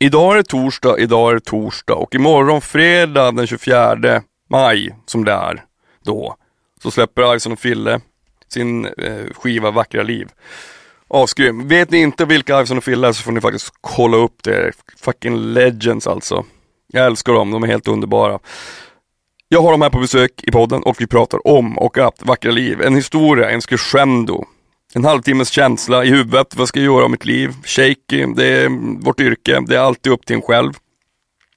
Idag är det torsdag, idag är det torsdag och imorgon fredag den 24 maj, som det är då, så släpper Ison och Fille sin eh, skiva Vackra liv. Asgrym. Vet ni inte vilka Ison och Fille är så får ni faktiskt kolla upp det. Fucking legends alltså. Jag älskar dem, de är helt underbara. Jag har dem här på besök i podden och vi pratar om och att Vackra liv. En historia, en crescendo. En halvtimmes känsla i huvudet, vad ska jag göra av mitt liv? Shaky, det är vårt yrke, det är alltid upp till en själv.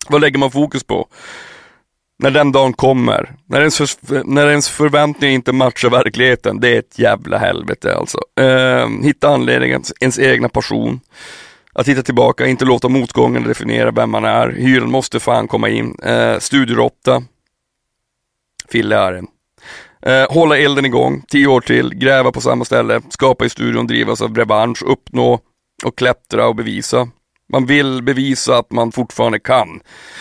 Vad lägger man fokus på? När den dagen kommer, när ens, för, när ens förväntningar inte matchar verkligheten, det är ett jävla helvete alltså. Eh, hitta anledningen, ens egna passion. Att hitta tillbaka, inte låta motgången definiera vem man är. Hyran måste fan komma in. Eh, studierotta. Fille är en. Eh, hålla elden igång, tio år till, gräva på samma ställe, skapa i studion, drivas av revansch, uppnå och klättra och bevisa. Man vill bevisa att man fortfarande kan.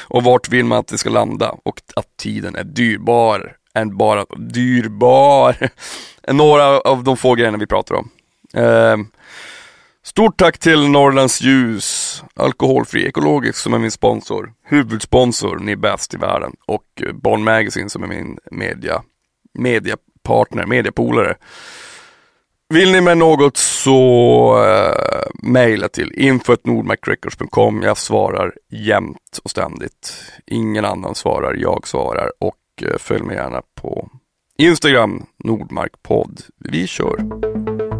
Och vart vill man att det ska landa? Och att tiden är dyrbar. Än bara dyrbar. Några av de få grejerna vi pratar om. Eh, stort tack till Norrlands Ljus, alkoholfri ekologisk som är min sponsor. Huvudsponsor, ni är bäst i världen. Och eh, Bonn Magazine som är min media mediapartner, mediapolare. Vill ni med något så uh, mejla till info.nordmacrecords.com. Jag svarar jämt och ständigt. Ingen annan svarar, jag svarar och uh, följ mig gärna på Instagram, Nordmarkpodd. Vi kör!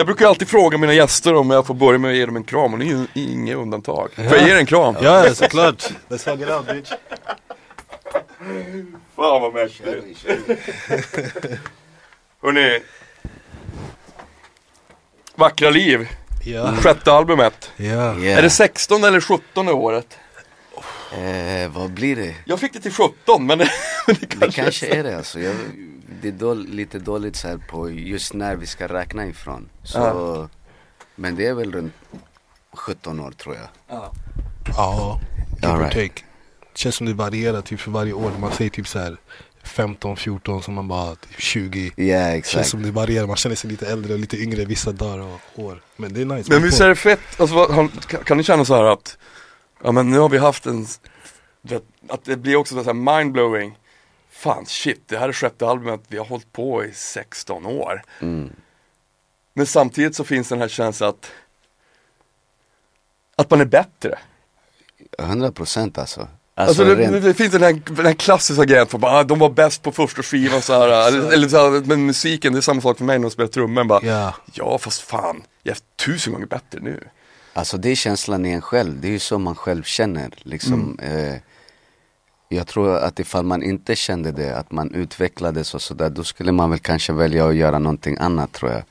Jag brukar alltid fråga mina gäster om jag får börja med att ge dem en kram och ni är ju inget undantag. Får jag ge er en kram? Ja, såklart. Let's hug it out bitch. Fan vad mäktigt. Hörni. Vackra liv. Ja. Sjätte albumet. Ja. Yeah. Är det 16 eller 17 året? Eh, vad blir det? Jag fick det till 17 men det, men det kanske, Det kanske är det alltså. Jag, det är då, lite dåligt så här på just när vi ska räkna ifrån. Så, Men det är väl runt 17 år tror jag. Ja, give or Alright. take. Känns som det varierar typ för varje år. Man säger typ så här 15, 14 som man bara typ 20. Ja Känns exakt. som det varierar, man känner sig lite äldre och lite yngre vissa dagar och år. Men det är nice. Men visst är det fett, alltså, vad, kan, kan ni känna så här att, ja men nu har vi haft en, det, att det blir också så här mindblowing, fan shit, det här är sjätte albumet, vi har hållit på i 16 år. Mm. Men samtidigt så finns den här känslan att, att man är bättre. 100 procent alltså. Alltså, Alltså, det, rent, det finns den här, den här klassiska grejen, för bara, ah, de var bäst på första skivan så här, eller, eller så här, men musiken, det är samma sak för mig när de spelar trummor, bara, Ja. ja fast fan, jag är tusen gånger bättre nu. alltså det är känslan i en själv, det är ju så man själv känner liksom. Mm. Eh, jag tror att ifall man inte kände det, att man utvecklades och sådär, då skulle man väl kanske välja att göra någonting annat tror jag.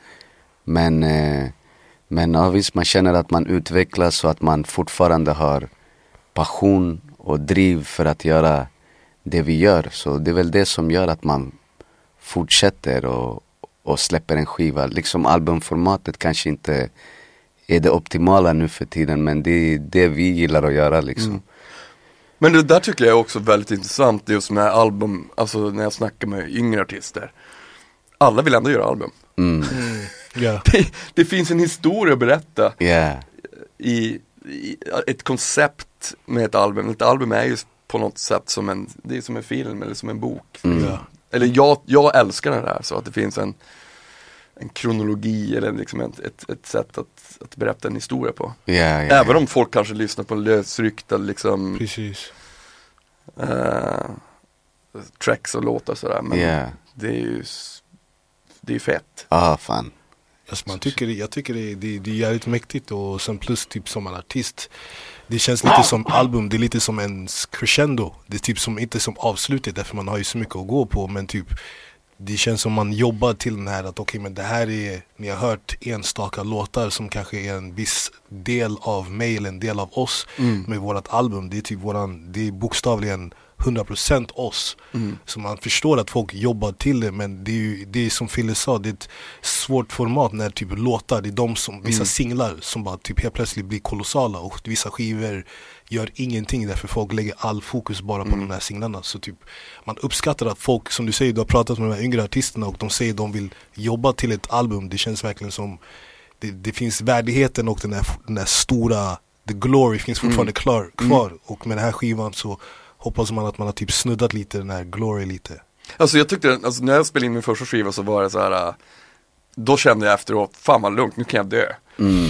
Men, eh, men ja, visst, man känner att man utvecklas och att man fortfarande har passion och driv för att göra det vi gör. Så det är väl det som gör att man fortsätter och, och släpper en skiva. Liksom albumformatet kanske inte är det optimala nu för tiden men det är det vi gillar att göra liksom. Mm. Men det där tycker jag är också väldigt intressant just med album, alltså när jag snackar med yngre artister. Alla vill ändå göra album. Mm. Ja. Det, det finns en historia att berätta Yeah. i, i ett koncept med ett album. Ett album är ju på något sätt som en, det är som en film eller som en bok. Mm. Eller jag, jag älskar det där så att det finns en, en kronologi eller liksom ett, ett, ett sätt att, att berätta en historia på. Yeah, yeah, Även om folk kanske lyssnar på lösryckta liksom Precis. eh, tracks och låtar sådär. Men Yeah. det är ju det är ju fett. Ah fan. Alltså man tycker, jag tycker det, det, det är jävligt mäktigt och sen plus typ som en artist Det känns lite som album, det är lite som en crescendo Det är typ som, inte som avslutet därför man har ju så mycket att gå på men typ Det känns som man jobbar till den här att okej men det här är, ni har hört enstaka låtar som kanske är en viss del av mig eller en del av oss med vårat album. Det är typ våran, det är bokstavligen 100% oss. Så man förstår att folk jobbar till det men det är ju det är som Fille sa, det är ett svårt format när typ låtar, det är de som, vissa singlar som bara typ helt plötsligt blir kolossala och vissa skivor gör ingenting därför folk lägger all fokus bara på de här singlarna. Så typ man uppskattar att folk, som du säger, du har pratat med de här yngre artisterna och de säger att de vill jobba till ett album. Det känns verkligen som det, det finns värdigheten och den här, den här stora, the glory finns fortfarande klar, kvar. Och med den här skivan så hoppas man att man har typ snuddat lite den här glory lite. Alltså jag tyckte, alltså när jag spelade in min första skiva så var det så här. äh, Då kände jag efteråt, fan vad lugnt, nu kan jag dö.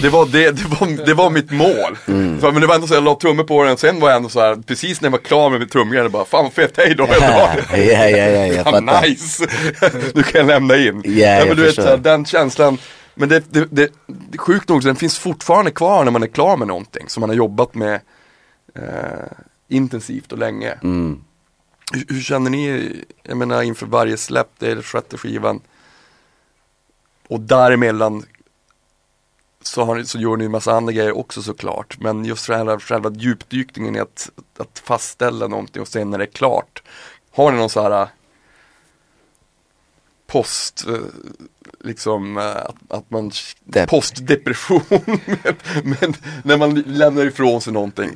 Det, var det, det, var, det var mitt mål. Så, men det var ändå så jag la trummor på den, sen var jag ändå så här, precis när jag var klar med mitt trumgrejer, bara fan vad fett, hej då, jag drar. ja, ja, ja, jag fattar. nice! nu kan jag lämna in. Ja, jag men du vet, så här, den känslan, men det, det, det, det sjukt nog, den finns fortfarande kvar när man är klar med någonting som man har jobbat med eh, intensivt och länge. Mm. Hur, hur känner ni, jag menar inför varje släpp, det är sjätte skivan och däremellan så, har så gör ni en massa andra grejer också såklart. Men just själva, själva djupdykningen i att, att fastställa någonting och sen när det är klart. Har ni någon så här äh, post, eh, liksom eh, att, att man, Depp. postdepression. men när man lämnar ifrån sig någonting.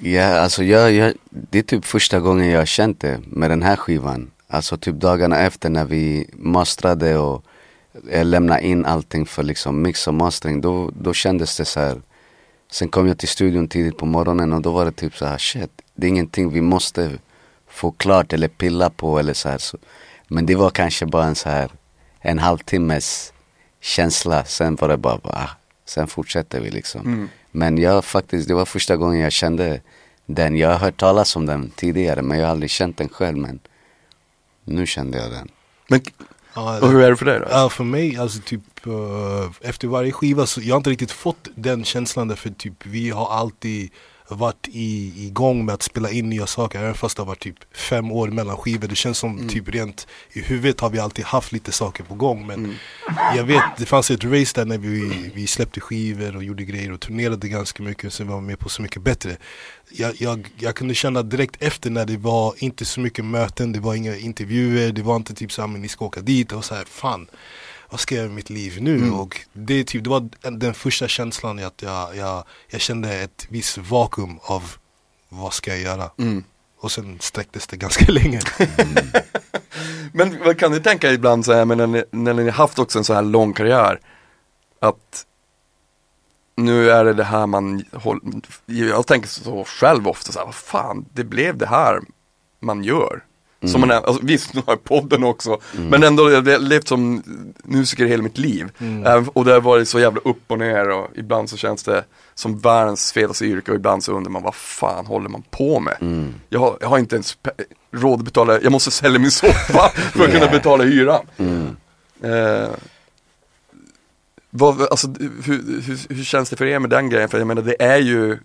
Ja, alltså jag, jag, det är typ första gången jag har känt det med den här skivan. Alltså typ dagarna efter när vi mastrade och jag lämnade in allting för liksom mix och mastering, då, då kändes det så här. Sen kom jag till studion tidigt på morgonen och då var det typ så här, shit, det är ingenting vi måste få klart eller pilla på eller så här. Så. Men det var kanske bara en så här, en halvtimmes känsla, sen var det bara, ah, sen fortsätter vi liksom. Men jag faktiskt, det var första gången jag kände den. Jag har hört talas om den tidigare men jag har aldrig känt den själv men nu kände jag den. Men Ja, och hur är det för dig då? Ja, för mig, alltså typ eh, efter varje skiva så jag har inte riktigt fått den känslan därför typ vi har alltid varit i, igång med att spela in nya saker även fast det har varit typ fem år mellan skivor. Det känns som typ rent i huvudet har vi alltid haft lite saker på gång men jag vet det fanns ett race där när vi, vi släppte skivor och gjorde grejer och turnerade ganska mycket och sen var vi med på Så Mycket Bättre. Jag, jag, jag kunde känna direkt efter när det var inte så mycket möten, det var inga intervjuer, det var inte typ såhär men ni ska åka dit och så här, fan vad ska jag göra med mitt liv nu? Och det, typ, det var den- första känslan att jag, jag, jag kände ett visst vakuum av vad ska jag göra? Och sen sträcktes det ganska länge. Men vad kan ni tänka ibland så här, men när ni, när ni har haft också en så här lång karriär, att nu är det det här man håller, jag tänker så själv ofta så här, vad fan, det blev det här man gör. Som man är, alltså, visst nu har jag podden också, men ändå, jag har levt som musiker hela mitt liv. Även- och det har varit så jävla upp och ner och ibland så känns det som världens fetaste yrke och ibland så undrar man vad fan håller man på med? Jag, har, jag har inte ens råd att betala, jag måste sälja min soffa för att kunna Yeah. betala hyran. Eh, vad, alltså, hur, hur, hur känns det för er med den grejen? För jag menar det är ju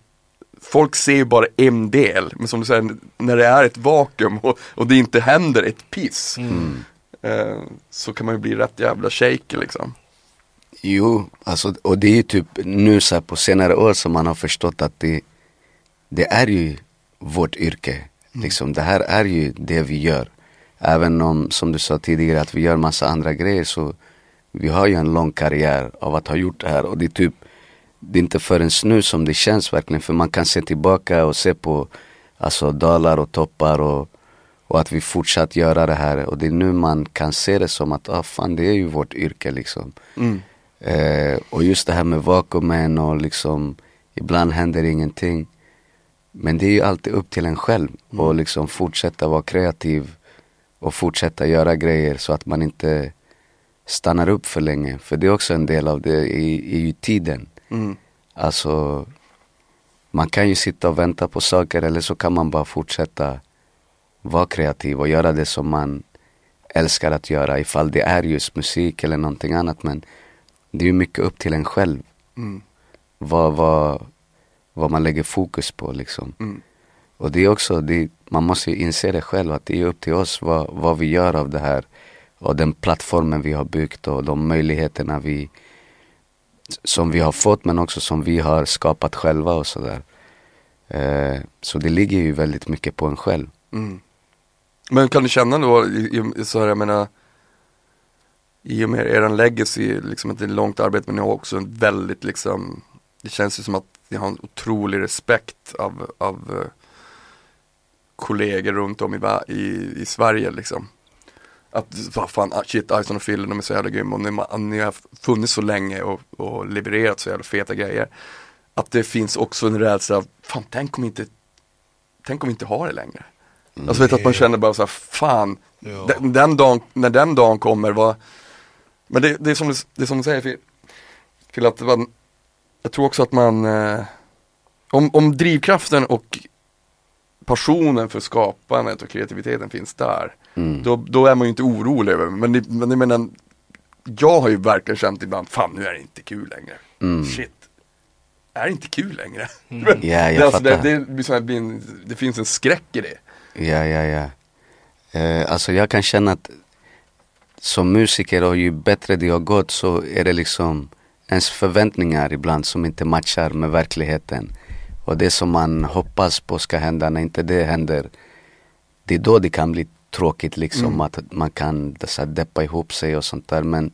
Folk ser ju bara en del, men som du säger, när det är ett vakuum och, och det inte händer ett piss eh, Så kan man ju bli rätt jävla shaky liksom Jo, alltså, och det är ju typ nu så på senare år som man har förstått att det, det är ju vårt yrke. Liksom, det här är ju det vi gör. Även om, som du sa tidigare, att vi gör massa andra grejer så vi har ju en lång karriär av att ha gjort det här och det är typ det är inte förrän nu som det känns verkligen för man kan se tillbaka och se på alltså dalar och toppar och, och att vi fortsatt göra det här och det är nu man kan se det som att ah, fan det är ju vårt yrke liksom. Eh, och just det här med vakuumen och liksom ibland händer ingenting. Men det är ju alltid upp till en själv och liksom fortsätta vara kreativ och fortsätta göra grejer så att man inte stannar upp för länge. För det är också en del av det, i, i ju tiden. Alltså, man kan ju sitta och vänta på saker eller så kan man bara fortsätta vara kreativ och göra det som man älskar att göra ifall det är just musik eller någonting annat men det är ju mycket upp till en själv. Vad, vad, vad man lägger fokus på liksom. Och det är också, det, man måste ju inse det själv att det är upp till oss vad, vad vi gör av det här och den plattformen vi har byggt och de möjligheterna vi som vi har fått men också som vi har skapat själva och sådär. Eh, så det ligger ju väldigt mycket på en själv. Mm. Men kan du känna då, i, i, så här, jag menar, i och med eran legacy, liksom att det är långt arbete men ni har också en väldigt liksom, det känns ju som att ni har en otrolig respekt av, av eh, kollegor runt om i, i, i Sverige liksom. Att, vad fan, ah, shit, Ison och Fille, de är så jävla grymma och ni, ni har funnits så länge och, och levererat så jävla feta grejer. Att det finns också en rädsla av, fan tänk om inte, tänk om vi inte har det längre. Mm. Alltså vet att man känner bara så här, fan, ja. den, den dagen, när den dagen kommer, vad, men det, det, är som, det är som du säger, till att man, jag tror också att man, eh, om, om drivkraften och passionen för skapandet och kreativiteten finns där, mm. då, då är man ju inte orolig över men, det, men jag menar, jag har ju verkligen känt ibland, fan nu är det inte kul längre. Mm. Shit, är det inte kul längre? Mm. ja, jag alltså, det, det, det, det, det finns en skräck i det. Ja, ja, ja. Eh, alltså jag kan känna att som musiker och ju bättre det har gått så är det liksom ens förväntningar ibland som inte matchar med verkligheten. Och det som man hoppas på ska hända, när inte det händer, det är då det kan bli tråkigt liksom. Mm. Att man kan så här, deppa ihop sig och sånt där. Men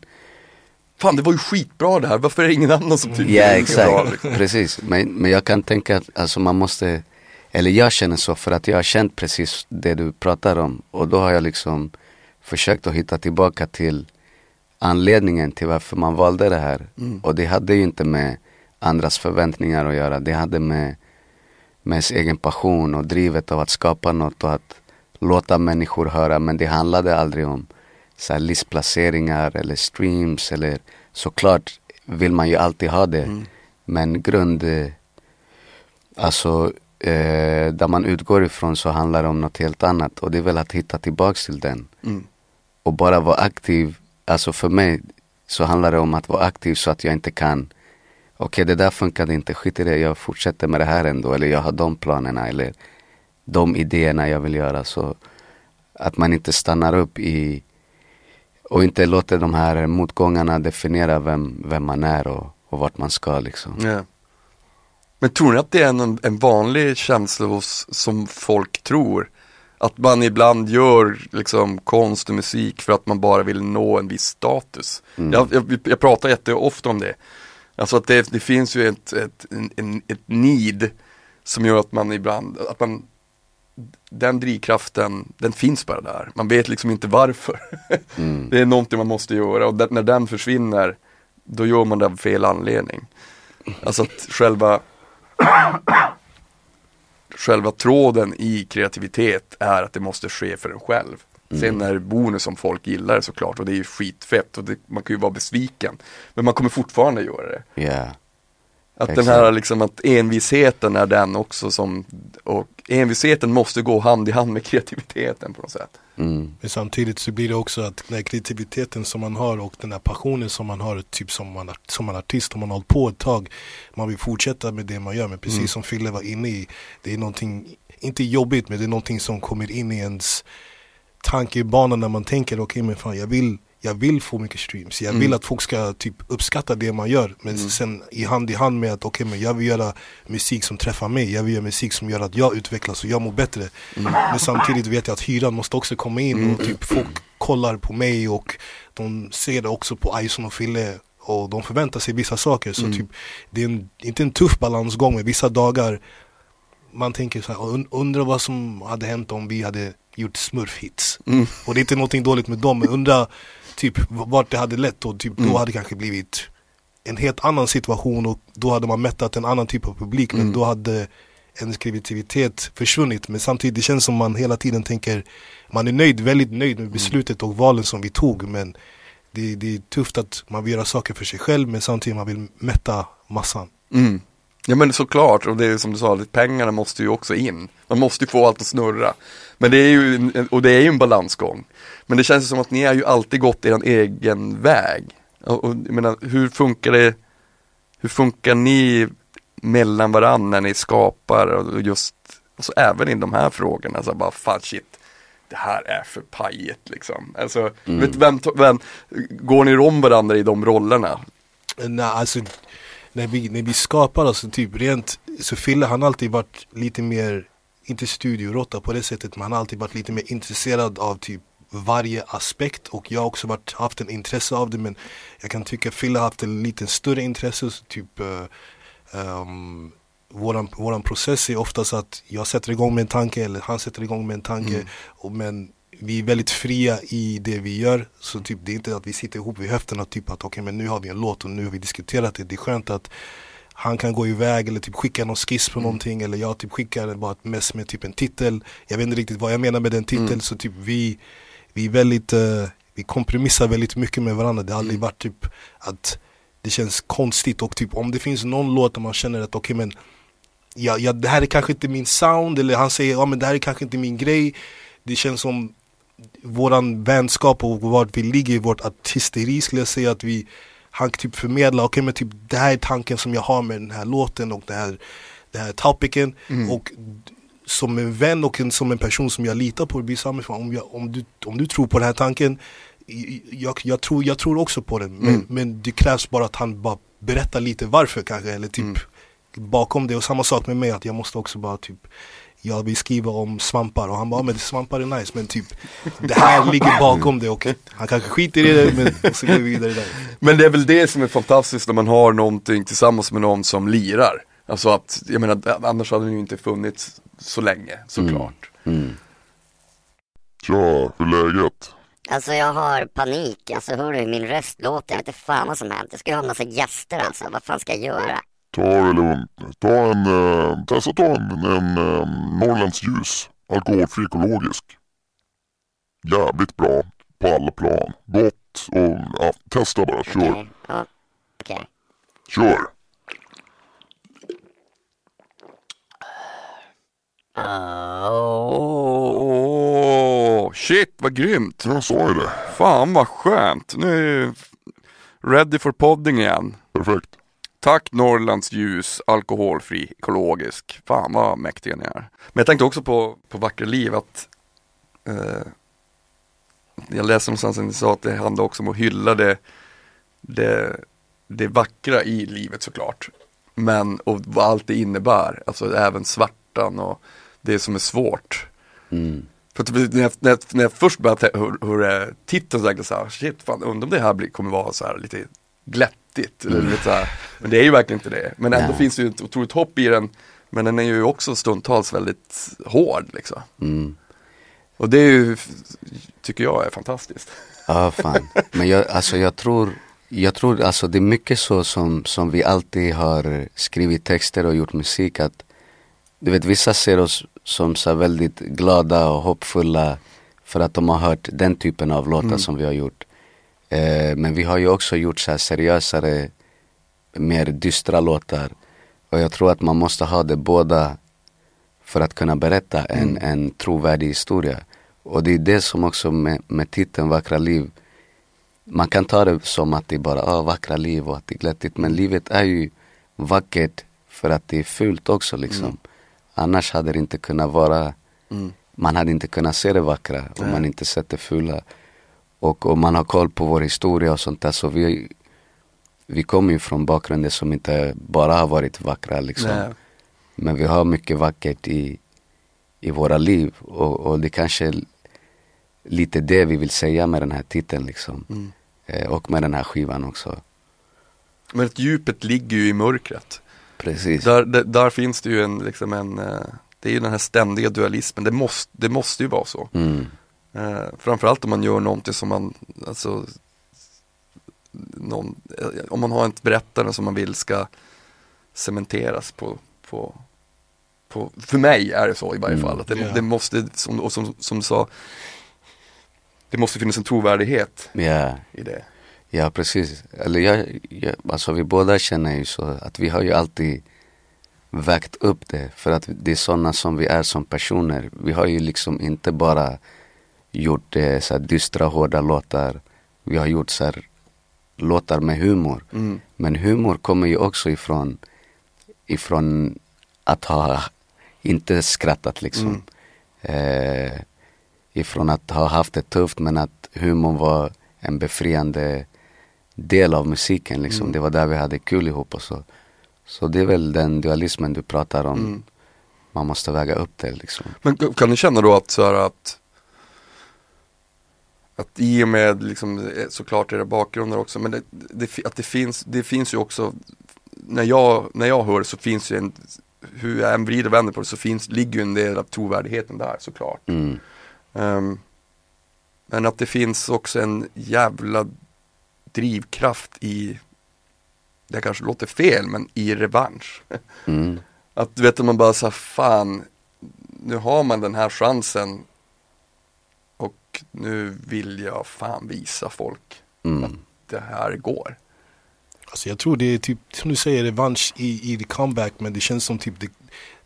Fan det var ju skitbra det här, varför är det ingen annan som tycker ja, det är exakt. bra? Liksom? Precis, men, men jag kan tänka att alltså, man måste, eller jag känner så för att jag har känt precis det du pratar om. Och då har jag liksom försökt att hitta tillbaka till anledningen till varför man valde det här. Mm. Och det hade ju inte med andras förväntningar att göra. Det hade med, med ens egen passion och drivet av att skapa något och att låta människor höra. Men det handlade aldrig om så listplaceringar eller streams eller såklart vill man ju alltid ha det. Mm. Men grund, alltså eh, där man utgår ifrån så handlar det om något helt annat och det är väl att hitta tillbaks till den. Mm. Och bara vara aktiv, alltså för mig så handlar det om att vara aktiv så att jag inte kan Okej det där funkade inte, skit i det, jag fortsätter med det här ändå eller jag har de planerna eller de idéerna jag vill göra. Så att man inte stannar upp i och inte låter de här motgångarna definiera vem, vem man är och, och vart man ska liksom. Yeah. Men tror ni att det är en, en vanlig känsla hos, som folk tror? Att man ibland gör liksom konst och musik för att man bara vill nå en viss status. Mm. Jag, jag, jag pratar jätteofta om det. Alltså att det, det finns ju ett, ett, en, ett need som gör att man ibland, att man den drivkraften, den finns bara där. Man vet liksom inte varför. Mm. det är någonting man måste göra och när den försvinner, då gör man det av fel anledning. Alltså att själva själva tråden i kreativitet är att det måste ske för en själv. Mm. Sen är det bonus om folk gillar det såklart och det är ju skitfett och det, man kan ju vara besviken. Men man kommer fortfarande göra det. Yeah. Att Exakt. den här liksom att envisheten är den också som, och envisheten måste gå hand i hand med kreativiteten på något sätt. Mm. Men samtidigt så blir det också att den här kreativiteten som man har och den här passionen som man har, typ som man som en artist, om man har hållit på ett tag, man vill fortsätta med det man gör, men precis mm. som Fille var inne i, det är någonting, inte jobbigt, men det är någonting som kommer in i ens tankebana när man tänker, okej okay, men fan jag vill jag vill få mycket streams, jag vill mm. att folk ska typ uppskatta det man gör Men mm. sen i hand i hand med att okej okay, men jag vill göra musik som träffar mig Jag vill göra musik som gör att jag utvecklas och jag mår bättre mm. Men samtidigt vet jag att hyran måste också komma in och mm. typ folk kollar på mig och de ser det också på Ison och Fille och de förväntar sig vissa saker så mm. typ Det är en, inte en tuff balansgång med vissa dagar Man tänker så här, undrar vad som hade hänt om vi hade gjort smurfhits mm. Och det är inte någonting dåligt med dem men undra typ vart det hade lett och typ, mm. då hade det kanske blivit en helt annan situation och då hade man mättat en annan typ av publik mm. men då hade ens kreativitet försvunnit men samtidigt det känns som man hela tiden tänker man är nöjd, väldigt nöjd med mm. beslutet och valen som vi tog men det, det är tufft att man vill göra saker för sig själv men samtidigt man vill mätta massan. Mm. Ja men såklart, och det är som du sa, pengarna måste ju också in. Man måste ju få allt att snurra. Men det är ju, och det är ju en balansgång. Men det känns som att ni har ju alltid gått er egen väg. Och, och jag menar, hur funkar det, hur funkar ni mellan varandra när ni skapar och just, alltså även i de här frågorna, alltså bara fan shit, det här är för pajigt liksom. Alltså, mm. vet, vem, vem, går ni om varandra i de rollerna? Nej, alltså när vi, när vi skapar, alltså typ rent, så Fille han har alltid varit lite mer inte studioråtta på det sättet men han har alltid varit lite mer intresserad av typ varje aspekt. Och jag har också varit, haft en intresse av det men jag kan tycka Fille har haft en lite större intresse, så typ uh, um, våran, våran process är oftast att jag sätter igång med en tanke eller han sätter igång med en tanke. Mm. och, men vi är väldigt fria i det vi gör så typ det är inte att vi sitter ihop vid höften och typ att okej okay, men nu har vi en låt och nu har vi diskuterat det, det är skönt att han kan gå iväg eller typ skicka någon skiss på mm. någonting eller jag typ skickar bara ett mess med typ en titel Jag vet inte riktigt vad jag menar med den titeln mm. så typ vi Vi är väldigt, uh, vi kompromissar väldigt mycket med varandra Det har aldrig mm. varit typ att det känns konstigt och typ om det finns någon låt där man känner att okej okay, men ja, ja, det här är kanske inte min sound eller han säger ja men det här är kanske inte min grej Det känns som våran vänskap och vart vi ligger i vårt artisteri skulle jag säga att vi Han typ förmedlar, okej okay, men typ det här är tanken som jag har med den här låten och det här, det här topicen mm. och som en vän och en, som en person som jag litar på, blir samma om, jag, om, du, om du tror på den här tanken jag, jag, tror, jag tror också på den men, mm. men det krävs bara att han bara berättar lite varför kanske eller typ mm. bakom det och samma sak med mig att jag måste också bara typ jag vill skriva om svampar och han bara men svampar är nice men typ Det här ligger bakom det och han kanske skiter i det men så går vi vidare där Men det är väl det som är fantastiskt när man har någonting tillsammans med någon som lirar Alltså att, jag menar annars hade det ju inte funnits så länge såklart mm. Mm. Tja, hur är läget? Alltså jag har panik, alltså hör du hur min röst låter? Jag vet inte fan vad som hänt. Jag ska ha en massa gäster alltså, vad fan ska jag göra? Ta det lugnt. Ta en, eh, testa ta en, en eh, Norrlands ljus. Alkoholfri ekologisk. Jävligt bra på alla plan. Gott och ja, testa bara. Kör. Okej. Kör. Oh, shit vad grymt! Jag sa ju det. Fan vad skönt. Nu är jag ready for podding igen. Perfekt. Tack Norrlands ljus, alkoholfri, ekologisk. Fan vad mäktiga ni är. Men jag tänkte också på, på Vackra liv att eh, jag läste någonstans att ni sa att det handlar också om att hylla det, det, det vackra i livet såklart. Men och vad allt det innebär, alltså även svartan och det som är svårt. Mm. För att när jag, när jag, när jag först började hur, hur titeln så tänkte jag så här, shit fan undrar om det här blir, kommer vara så här lite glättigt. Eller lite så här. Men det är ju verkligen inte det. Men ändå Nej. finns det ju ett otroligt hopp i den. Men den är ju också stundtals väldigt hård liksom. Mm. Och det är ju, tycker jag är fantastiskt. Ja, fan. Men jag, alltså jag tror, jag tror alltså det är mycket så som, som vi alltid har skrivit texter och gjort musik att du vet vissa ser oss som så väldigt glada och hoppfulla för att de har hört den typen av låtar mm. som vi har gjort. Eh, men vi har ju också gjort så här seriösare, mer dystra låtar. Och jag tror att man måste ha det båda för att kunna berätta en, mm. en trovärdig historia. Och det är det som också med, med titeln Vackra liv Man kan ta det som att det är bara ah, vackra liv och att det är glättigt men livet är ju vackert för att det är fult också liksom. Mm. Annars hade det inte kunnat vara, mm. man hade inte kunnat se det vackra om man inte sett det fula. Och om man har koll på vår historia och sånt där så vi, vi kommer ju från bakgrunder som inte bara har varit vackra liksom. Nej. Men vi har mycket vackert i, i våra liv och, och det kanske är lite det vi vill säga med den här titeln liksom. Mm. Eh, och med den här skivan också. Men djupet ligger ju i mörkret. Precis. Där, där, där, finns det ju en, liksom en, eh, det är ju den här ständiga dualismen, det måste, det måste ju vara så. Mm. Eh, framförallt om man gör någonting som man, alltså, någon, eh, om man har ett berättande som man vill ska cementeras på, på, på för mig är det så i varje mm. fall. Att det, yeah. det måste, som, och som, som du sa, det måste finnas en trovärdighet yeah. i det. Ja precis, eller jag, jag, alltså vi båda känner ju så att vi har ju alltid vägt upp det för att det är sådana som vi är som personer. Vi har ju liksom inte bara gjort det, så dystra, hårda låtar. Vi har gjort så låtar med humor. Mm. Men humor kommer ju också ifrån, ifrån att ha inte skrattat liksom. Mm. Eh, ifrån att ha haft det tufft men att humorn var en befriande del av musiken liksom. Mm. Det var där vi hade kul ihop och så. Så det är väl den dualismen du pratar om. Mm. man måste väga upp det liksom. Men kan ni känna då att så här att att i och med liksom eh, såklart era bakgrunder också men det, det, att det finns, det finns ju också när jag, när jag hör så finns ju en hur jag än vrider och vänder på det så finns, ligger ju en del av trovärdigheten där såklart. Mm. Ehm, men att det finns också en jävla drivkraft i, det kanske låter fel, men i revansch. Mm. Att du vet man bara så här, fan, nu har man den här chansen och nu vill jag fan visa folk Mm. det här går. Alltså jag tror det är typ, som du säger, revansch i, i the comeback men det känns som typ det,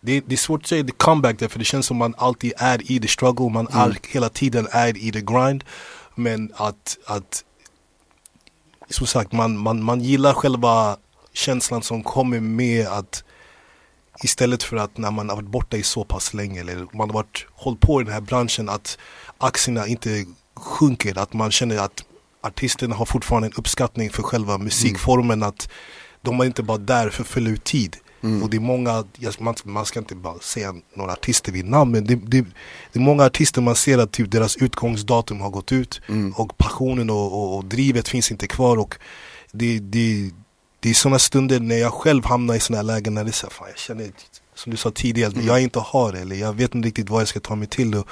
det, det är svårt att säga the comeback därför det känns som man alltid är i the struggle, man är hela tiden är i the grind. Men att, att som sagt man, man, man gillar själva känslan som kommer med att istället för att när man har varit borta i så pass länge eller man har varit, hållit på i den här branschen att aktierna inte sjunker, att man känner att artisterna har fortfarande en uppskattning för själva musikformen att de är inte bara där för att fylla ut tid. Och det är många, man, man ska inte bara säga några artister vid namn men det, det, det är många artister man ser att typ deras utgångsdatum har gått ut och passionen och, och, och drivet finns inte kvar och det, det, det är sådana stunder när jag själv hamnar i sådana här lägen när det är så här, fan jag känner som du sa tidigare, att jag inte har det eller jag vet inte riktigt vad jag ska ta mig till. Och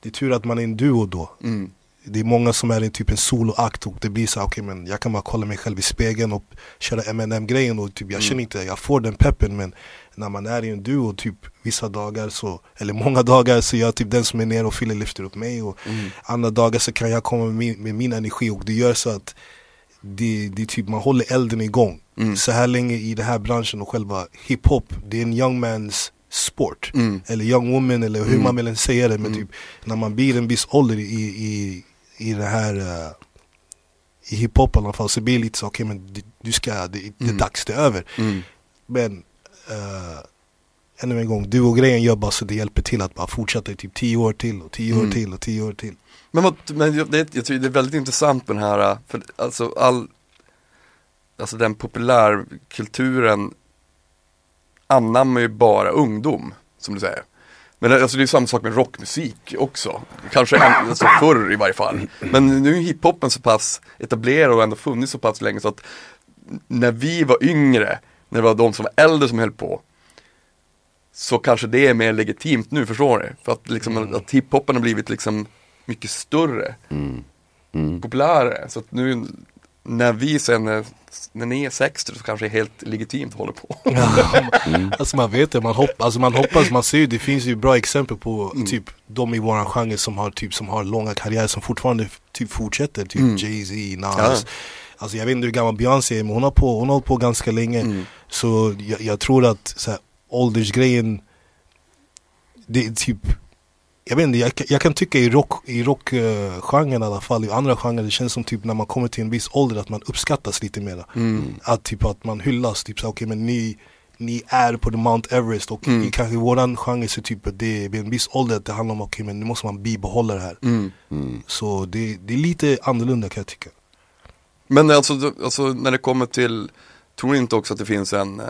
det är tur att man är en duo då. Mm. Det är många som är en typ en soloakt och det blir så här, okej men jag kan bara kolla mig själv i spegeln och köra M&M grejen och typ jag känner inte, jag får den peppen men när man är i en duo typ vissa dagar så, eller många dagar så är jag typ den som är nere och Fille lyfter upp mig och andra dagar så kan jag komma med min, med min energi och det gör så att det, det är typ man håller elden igång. Så här länge i den här branschen och själva hiphop, det är en young man's sport. Mm. Eller young woman eller hur man vill säga det men typ när man blir en viss ålder i, i, i det här uh, i hiphop i alla fall så blir det lite så okej men du, du ska, det, det är dags, det är över. Mm. Men uh, ännu en gång, du och grejen gör bara så det hjälper till att bara fortsätta i typ 10 år till och 10 år Mm. till och 10 år till. Men, vad, men jag- det, jag tycker det är väldigt intressant med den här, för alltså all, alltså den populärkulturen anammar ju bara ungdom, som du säger. Men alltså det är samma sak med rockmusik också, kanske en, alltså förr i varje fall. Men nu är hiphopen så pass etablerad och ändå funnits så pass länge så att när vi var yngre, när det var de som var äldre som höll på, så kanske det är mer legitimt nu, förstår du? För att, liksom, att hiphopen har blivit liksom mycket större, Mm. Mm. populärare. Så att nu när vi sen, är- när ni är 60 så kanske det är helt legitimt hålla på. Alltså man vet det, man, hopp, alltså man hoppas, man ser ju, det finns ju bra exempel på Mm. typ de i våran genre som har typ som har långa karriärer som fortfarande typ fortsätter, typ Mm. Jay-Z, Nas. Ja. Alltså jag vet inte hur gammal Beyoncé är men hon har, på, hon har hållit på ganska länge. Mm. Så jag, jag tror att så här, åldersgrejen, det är typ jag vet inte, jag, kan- jag kan tycka i rock, i rockgenren i alla fall, i andra genrer, det känns som typ när man kommer till en viss ålder att man uppskattas lite mera. Mm. Att typ att man hyllas, typ så okej men ni, ni är på the Mount Everest och Mm. i kanske våran genre så typ det är vid en viss ålder att det handlar om okej men nu måste man bibehålla det här. Mm. Mm. Så det, det är lite annorlunda kan jag tycka. Men alltså, det- alltså när det kommer till, tror ni inte också att det finns en, eh,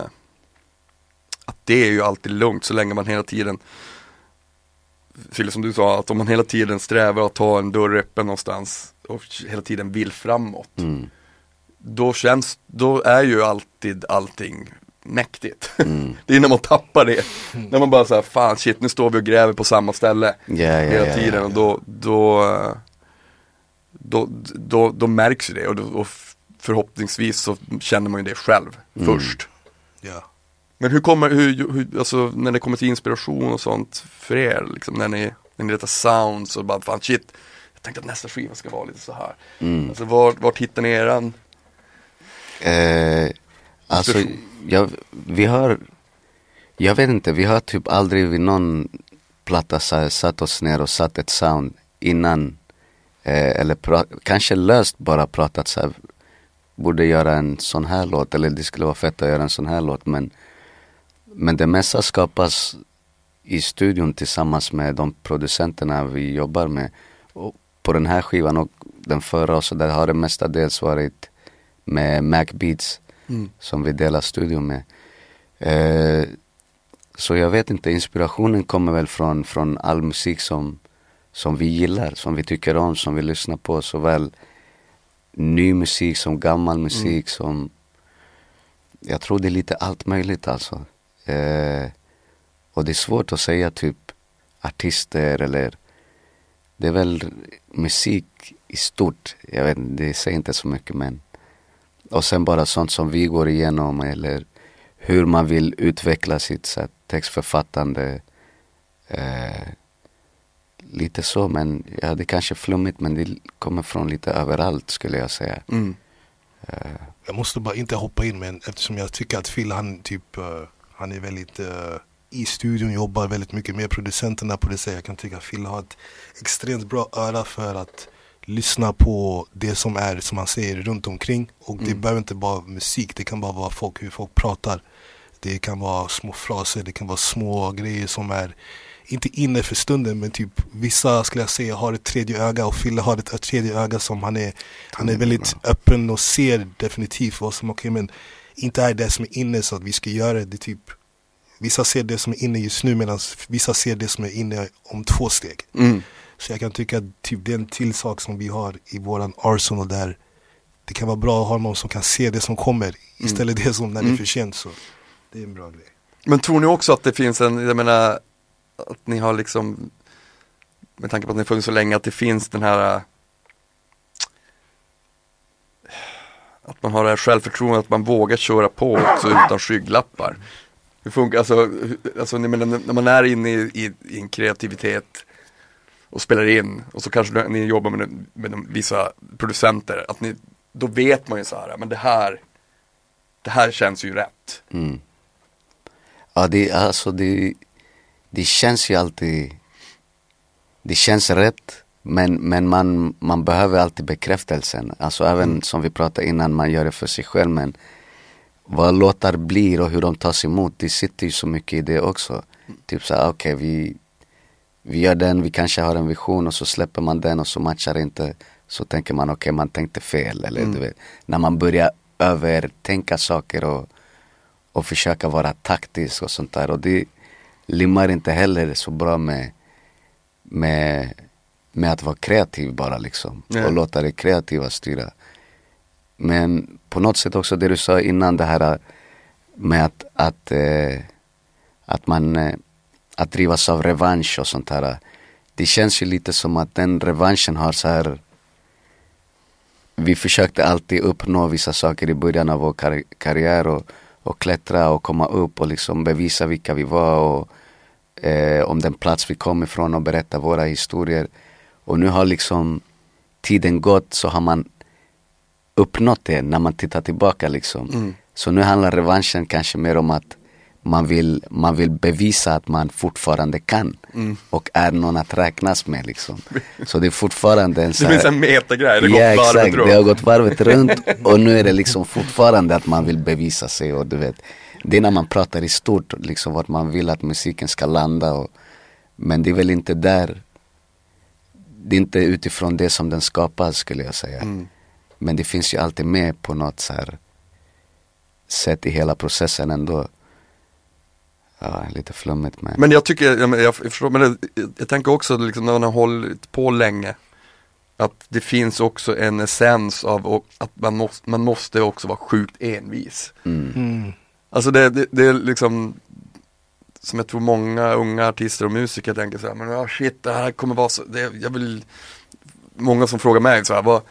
att det är ju alltid lugnt så länge man hela tiden, Fille som du sa, att om man hela tiden strävar att ha en dörr öppen någonstans och hela tiden vill framåt, Mm. då känns, då är ju alltid allting mäktigt. Mm. det är när man tappar det, när man bara säger fan shit nu står vi och gräver på samma ställe Ja, ja, hela tiden ja, och då, då, då, då, då märks ju det och, då, och förhoppningsvis så känner man ju det själv Mm. först. Ja. Men hur kommer, hur, hur, alltså när det kommer till inspiration och sånt för er, liksom, när ni, när ni letar sounds och bara fan shit, jag tänkte att nästa skiva ska vara lite så här. Mm. Alltså vart, vart hittar ni eran? Eh, alltså, jag, vi har, jag vet inte, vi har typ aldrig vid någon platta satt oss ner och satt ett sound innan. Eh, eller pra- kanske löst bara pratat så här, borde göra en sån här låt eller det skulle vara fett att göra en sån här låt men, men det mesta skapas i studion tillsammans med de producenterna vi jobbar med. Och på den här skivan och den förra och så där har det mestadels varit med Mac Beats Mm. som vi delar studio med. Eh, så jag vet inte, inspirationen kommer väl från, från all musik som, som vi gillar, som vi tycker om, som vi lyssnar på. Såväl ny musik som gammal musik som Jag tror det är lite allt möjligt alltså. Eh, och det är svårt att säga typ artister eller Det är väl musik i stort. Jag vet inte, det säger inte så mycket men Och sen bara sånt som vi går igenom eller hur man vill utveckla sitt så här, textförfattande. Eh, lite så men ja det är kanske flummigt men det kommer från lite överallt skulle jag säga. Mm. Jag måste bara inte hoppa in men eftersom jag tycker att Phil han typ eh, Han är väldigt eh, i studion, jobbar väldigt mycket med producenterna på det sättet. Jag kan tycka att Phil har ett extremt bra öra för att lyssna på det som är, som han säger, runt omkring. Och det Mm. behöver inte bara vara musik, det kan bara vara folk, hur folk pratar. Det kan vara små fraser, det kan vara små grejer som är inte inne för stunden men typ vissa skulle jag säga har ett tredje öga och Fille har ett, tredje öga som han är Han är väldigt öppen och ser definitivt vad som okej men inte är det som är inne så att vi ska göra det, typ. Vissa ser det som är inne just nu medan vissa ser det som är inne om två steg. Mm. Så jag kan tycka att typ det är en till sak som vi har i våran arsenal där Det kan vara bra att ha någon som kan se det som kommer istället det som när det är Mm. för sent. Så Det är en bra grej. Men tror ni också att det finns en, jag menar, att ni har liksom, med tanke på att ni har funnits så länge, att det finns den här att man har det här självförtroendet, att man vågar köra på också utan skygglappar. Hur funkar, alltså, alltså ni menar, när man är inne i, i, i en kreativitet och spelar in och så kanske ni jobbar med, med de, vissa producenter, att ni, då vet man ju så här, men det här, det här känns ju rätt. Mm. Ja, det, alltså det, det känns ju alltid, det känns rätt. Men, men man, man behöver alltid bekräftelsen. Alltså även som vi pratade innan, man gör det för sig själv. Men vad låtar blir och hur de tas emot, det sitter ju så mycket i det också. Typ såhär, okej vi, vi gör den, vi kanske har en vision och så släpper man den och så matchar det inte. Så tänker man, okej man tänkte fel. Eller du vet, när man börjar övertänka saker och och försöka vara taktisk och sånt där. Och det limmar inte heller så bra med, med, med att vara kreativ bara liksom. Nej. Och låta det kreativa styra. Men på något sätt också det du sa innan det här med att, att, eh, att man eh, att drivas av revansch och sånt här. Det känns ju lite som att den revanschen har så här vi försökte alltid uppnå vissa saker i början av vår kar- karriär och, och klättra och komma upp och liksom bevisa vilka vi var och eh, om den plats vi kom ifrån och berätta våra historier. Och nu har liksom tiden gått så har man uppnått det när man tittar tillbaka liksom. Så nu handlar revanschen kanske mer om att man vill, man vill bevisa att man fortfarande kan och är någon att räknas med liksom. Så det är fortfarande en så Det här- finns en metagrej, det går ja varvet exakt, runt. det har gått varvet runt och nu är det liksom fortfarande att man vill bevisa sig och du vet Det är när man pratar i stort, liksom vart man vill att musiken ska landa och, Men det är väl inte där Det är inte utifrån det som den skapas skulle jag säga Mm. Men det finns ju alltid med på något så här sätt i hela processen ändå Ja, lite flummigt men, Men jag tycker, jag, jag, jag förstår, men jag, jag tänker också liksom när man har hållit på länge Att det finns också en essens av och, att man måste, man måste också vara sjukt envis mm, mm. Alltså det, det, det är liksom Som jag tror många unga artister och musiker tänker så här, men ah, shit det här kommer vara så, det, jag vill Många som frågar mig så här, vad,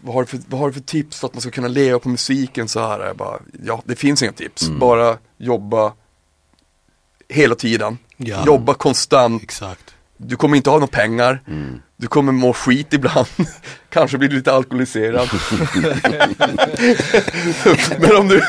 vad, har du för, vad har du för tips för att man ska kunna leva på musiken så här? Jag bara, ja det finns inga tips, Mm. bara jobba hela tiden Ja. Jobba konstant, Exakt du kommer inte ha några pengar. Mm, Du kommer må skit ibland, kanske blir du lite alkoholiserad. Men, om du,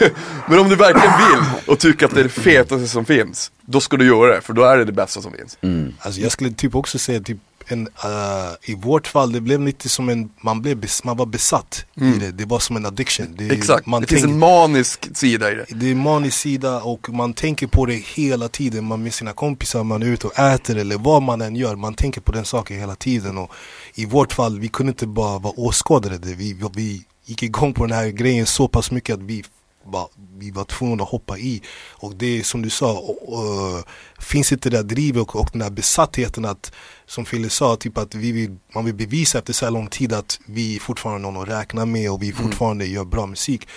men om du verkligen vill och tycker att det är det fetaste som finns Då ska du göra det, för då är det det bästa som finns. Mm, Alltså jag skulle typ också säga typ en, uh, i vårt fall det blev lite som en, man, blev man var besatt i det, det var som en addiction. Det, Exakt, man det finns tänk- en manisk sida i det det är en manisk sida och man tänker på det hela tiden. Man med sina kompisar, man är ute och äter eller vad man än gör. Man tänker på den saken hela tiden. Och I vårt fall, vi kunde inte bara vara åskådare. Vi, vi gick igång på den här grejen så pass mycket att vi bara, vi var tvungna att hoppa i. Och det är som du sa, och, och, finns inte det där drivet och, och den där besattheten att som Fille sa, typ att vi vill, man vill bevisa efter så här lång tid att vi fortfarande har någon att räkna med och vi fortfarande gör bra musik.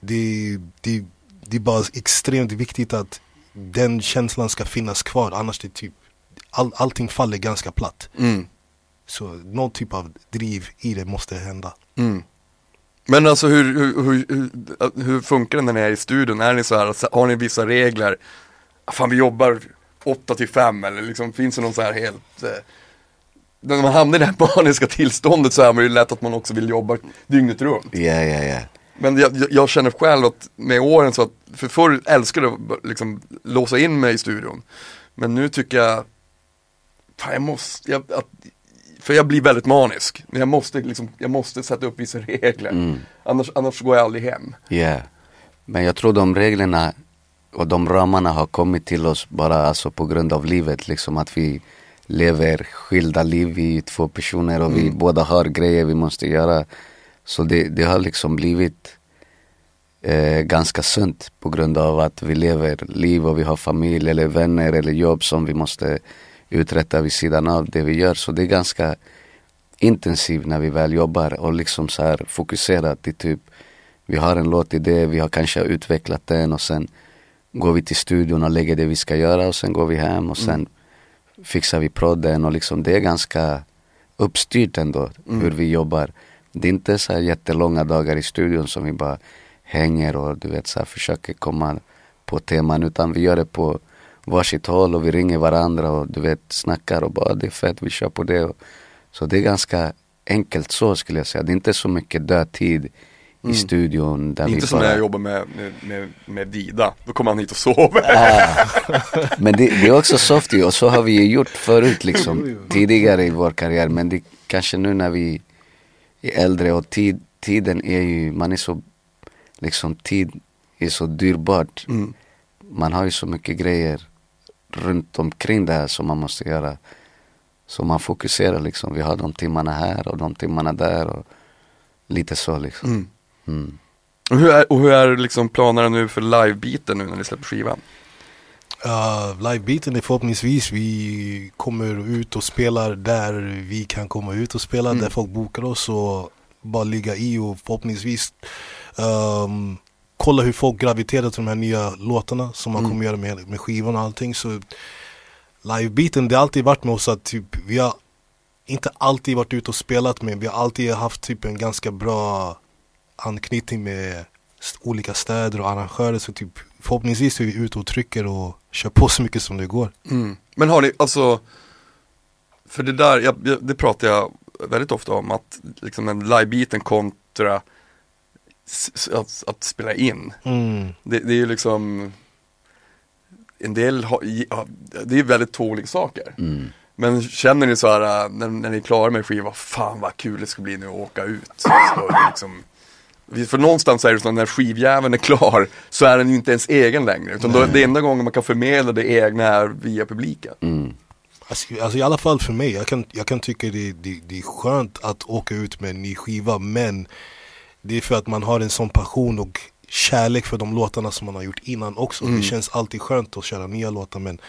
Det, det, det är bara extremt viktigt att den känslan ska finnas kvar annars det typ all, allting faller ganska platt. Mm. Så någon typ av driv i det måste hända. Mm. Men alltså hur, hur, hur, hur, funkar det när ni är i studion? Är ni så här, har ni vissa regler? Fan vi jobbar 8 till 5 eller liksom finns det någon så här helt eh, när man hamnar i det här maniska tillståndet så är man ju lätt att man också vill jobba dygnet runt. Ja, ja, ja. Men jag, jag- känner själv att med åren så att, för förr älskade jag liksom låsa in mig i studion. Men nu tycker jag, fan jag måste, jag, att, för jag blir väldigt manisk. Men jag måste liksom, jag måste sätta upp vissa regler. Mm. Annars, annars går jag aldrig hem. Ja, men jag tror de reglerna och de ramarna har kommit till oss bara alltså på grund av livet. Liksom att vi lever skilda liv, vi är två personer och vi båda har grejer vi måste göra. Så det, det har liksom blivit eh, ganska sunt på grund av att vi lever liv och vi har familj eller vänner eller jobb som vi måste uträtta vid sidan av det vi gör. Så det är ganska intensivt när vi väl jobbar och liksom så här fokuserat i typ vi har en låtidé, vi har kanske utvecklat den och sen går vi till studion och lägger det vi ska göra och sen går vi hem och sen fixar vi prodden och liksom det är ganska uppstyrt ändå hur vi jobbar. Det är inte så här jättelånga dagar i studion som vi bara hänger och du vet så här försöker komma på teman utan vi gör det på varsitt håll och vi ringer varandra och du vet snackar och bara det är fett, vi kör på det. Så det är ganska enkelt så skulle jag säga. Det är inte så mycket död tid i studion där vi Inte som bara... när jag jobbar med, med, med, med Dida. Då kommer han hit och sover. Ah. Men det, det är också soft och så har vi ju gjort förut liksom tidigare i vår karriär men det kanske nu när vi är äldre och tid, tiden är ju, man är så liksom tid är så dyrbart. Mm. Man har ju så mycket grejer runt omkring det här som man måste göra. Så man fokuserar liksom, vi har de timmarna här och de timmarna där och lite så liksom. Mm. Mm. Och hur är, och hur är liksom planerna nu för livebiten nu när ni släpper skivan? Uh, Livebiten är förhoppningsvis vi kommer ut och spelar där vi kan komma ut och spela, Mm. där folk bokar oss och bara ligga i och förhoppningsvis um, kolla hur folk graviterar till de här nya låtarna som man Mm. kommer göra med, med skivan och allting. Så livebiten, det har alltid varit med oss att typ, vi har inte alltid varit ute och spelat men vi har alltid haft typ en ganska bra anknytning med olika städer och arrangörer så typ förhoppningsvis är vi ute och trycker och kör på så mycket som det går. Mm. Men har ni, alltså, för det där, jag, det pratar jag väldigt ofta om, att liksom en livebiten kontra att, att spela in. Mm. Det, det är ju liksom, en del har, ja, det är väldigt två olika saker. Mm. Men känner ni så här, äh, när, när ni är klara med skivan, fan vad kul det ska bli nu att åka ut. Så, liksom, för någonstans är det så att när skivjäveln är klar så är den ju inte ens egen längre. Utan då, det enda gången man kan förmedla det egna är via publiken. Mm. Alltså, alltså i alla fall för mig, jag kan, jag kan tycka det, det, det är skönt att åka ut med en ny skiva men det är för att man har en sån passion och kärlek för de låtarna som man har gjort innan också. Det känns alltid skönt att köra nya låtar men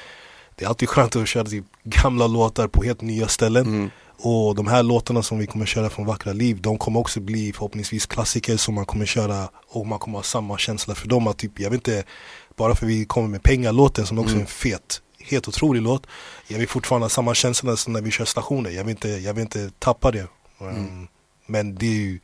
det är alltid skönt att köra typ gamla låtar på helt nya ställen. Och de här låtarna som vi kommer köra från Vackra Liv, de kommer också bli förhoppningsvis klassiker som man kommer köra och man kommer ha samma känsla för dem. Att typ, jag vet inte, bara för vi kommer med pengar-låten som också är en fet, helt otrolig låt. Jag vill fortfarande ha samma känsla som när vi kör stationer. Jag vill inte, jag vill inte tappa det. Um, Men det är ju,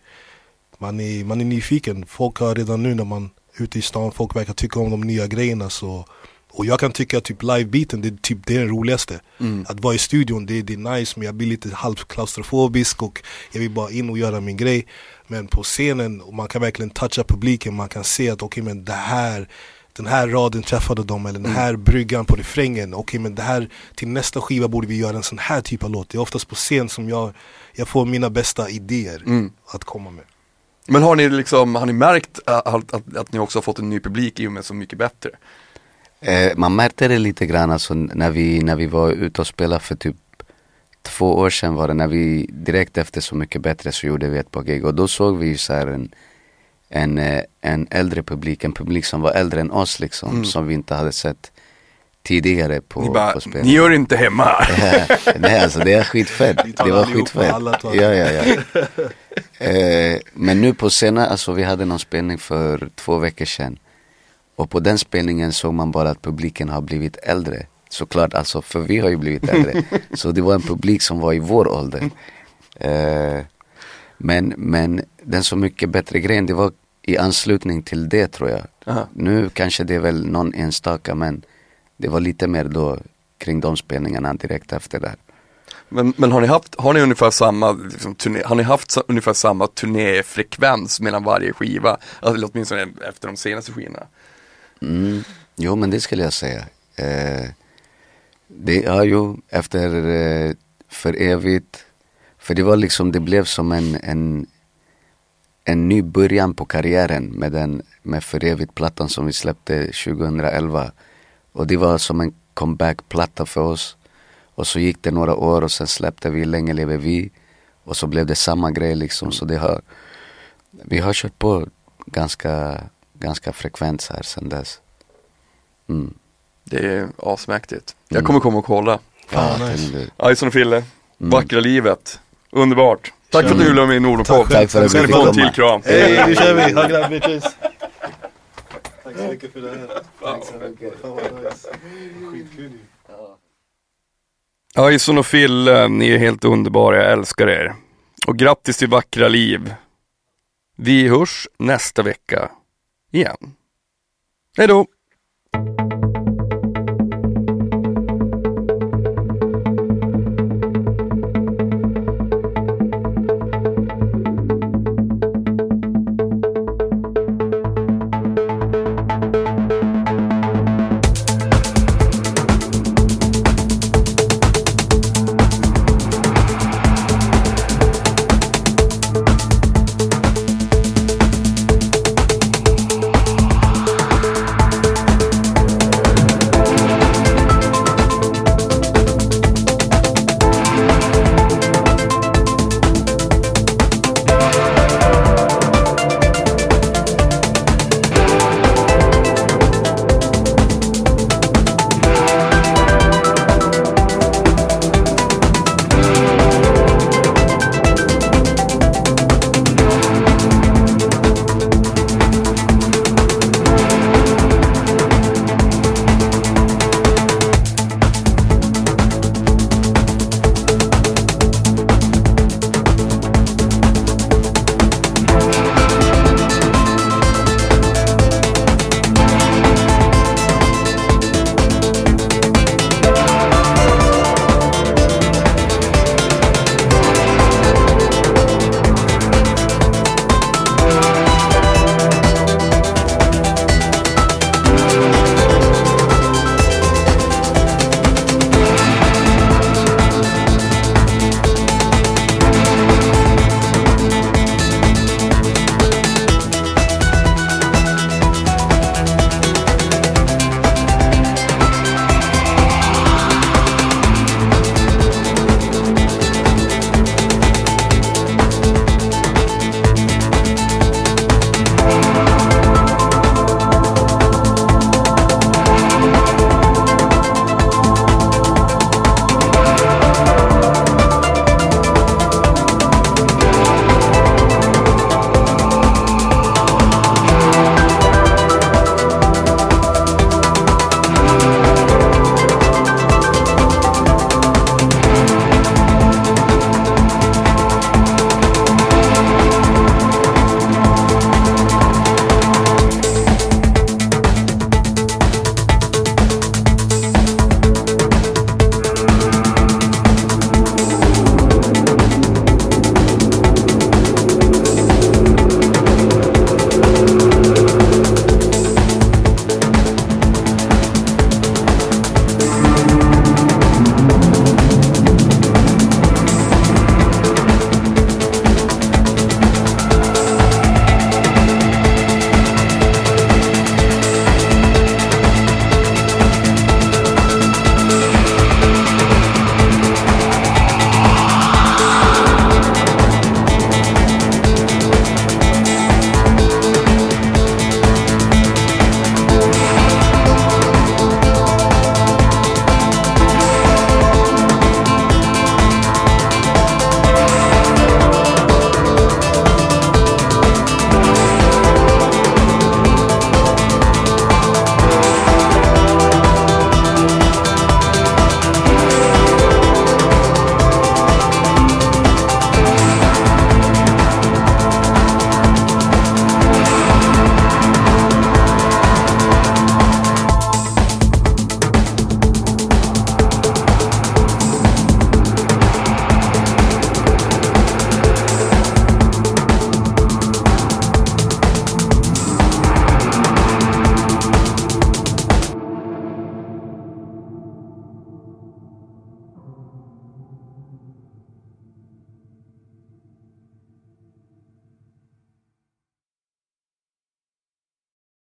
man är, man är nyfiken. Folk har redan nu när man är ute i stan, folk verkar tycka om de nya grejerna. Så, och jag kan tycka att typ livebiten, det, är typ, det är den roligaste. Att vara i studion, det, det är nice men jag blir lite halvt klaustrofobisk och jag vill bara in och göra min grej. Men på scenen, och man kan verkligen toucha publiken, man kan se att okej men det här den här raden träffade dem eller den här bryggan på refrängen. Okej men det här, till nästa skiva borde vi göra en sån här typ av låt. Det är oftast på scen som jag, jag får mina bästa idéer att komma med. Men har ni liksom, har ni märkt äh, att, att, att ni också har fått en ny publik i och med Så Mycket Bättre? Eh, man märkte det lite grann alltså när vi, när vi var ute och spelade för typ två år sedan var det, när vi direkt efter Så Mycket Bättre så gjorde vi ett par gig och då såg vi så här en, en, eh, en äldre publik, en publik som var äldre än oss liksom, som vi inte hade sett tidigare på, Ni bara, på spel. ni gör inte hemma här. Nej alltså det är skitfett. Det var skitfett. Ja, ja, ja. eh, men nu på senare, alltså vi hade någon spelning för två veckor sedan. Och på den spelningen såg man bara att publiken har blivit äldre. Såklart alltså, för vi har ju blivit äldre. Så det var en publik som var i vår ålder. Eh, men, men den så mycket bättre grejen, det var i anslutning till det tror jag. Aha. Nu kanske det är väl någon enstaka men det var lite mer då kring de spelningarna direkt efter det. Men, men har ni haft, har ni ungefär samma, liksom, turné, har ni haft sa, ungefär samma turnéfrekvens mellan varje skiva? Alltså, åtminstone efter de senaste skivorna. Mm. Jo men det skulle jag säga. Eh, det, ja jo, efter eh, För evigt. För det var liksom, det blev som en, en, en ny början på karriären med den med För evigt-plattan som vi släppte 2011. Och det var som en comeback-platta för oss. Och så gick det några år och sen släppte vi Länge lever vi. Och så blev det samma grej liksom. Så det har, vi har kört på ganska, ganska frekvent här sen dess. Mm. Det är asmäktigt. Jag kommer komma och kolla. Fan, Ja, nice. Ison och Fille, Vackra livet. Underbart. Tack för att du ville vara med i Nordenpop. Tack för att Ska vi ni fick få en komma. till kram. Hej, nu kör vi! Hugga bitches! Tack så mycket för det här. Tack så mycket. Fan vad nice. Skitkul ju. Ison och Fille, ni är helt underbara. Jag älskar er. Och grattis till Vackra liv. Vi hörs nästa vecka igen. Hej då!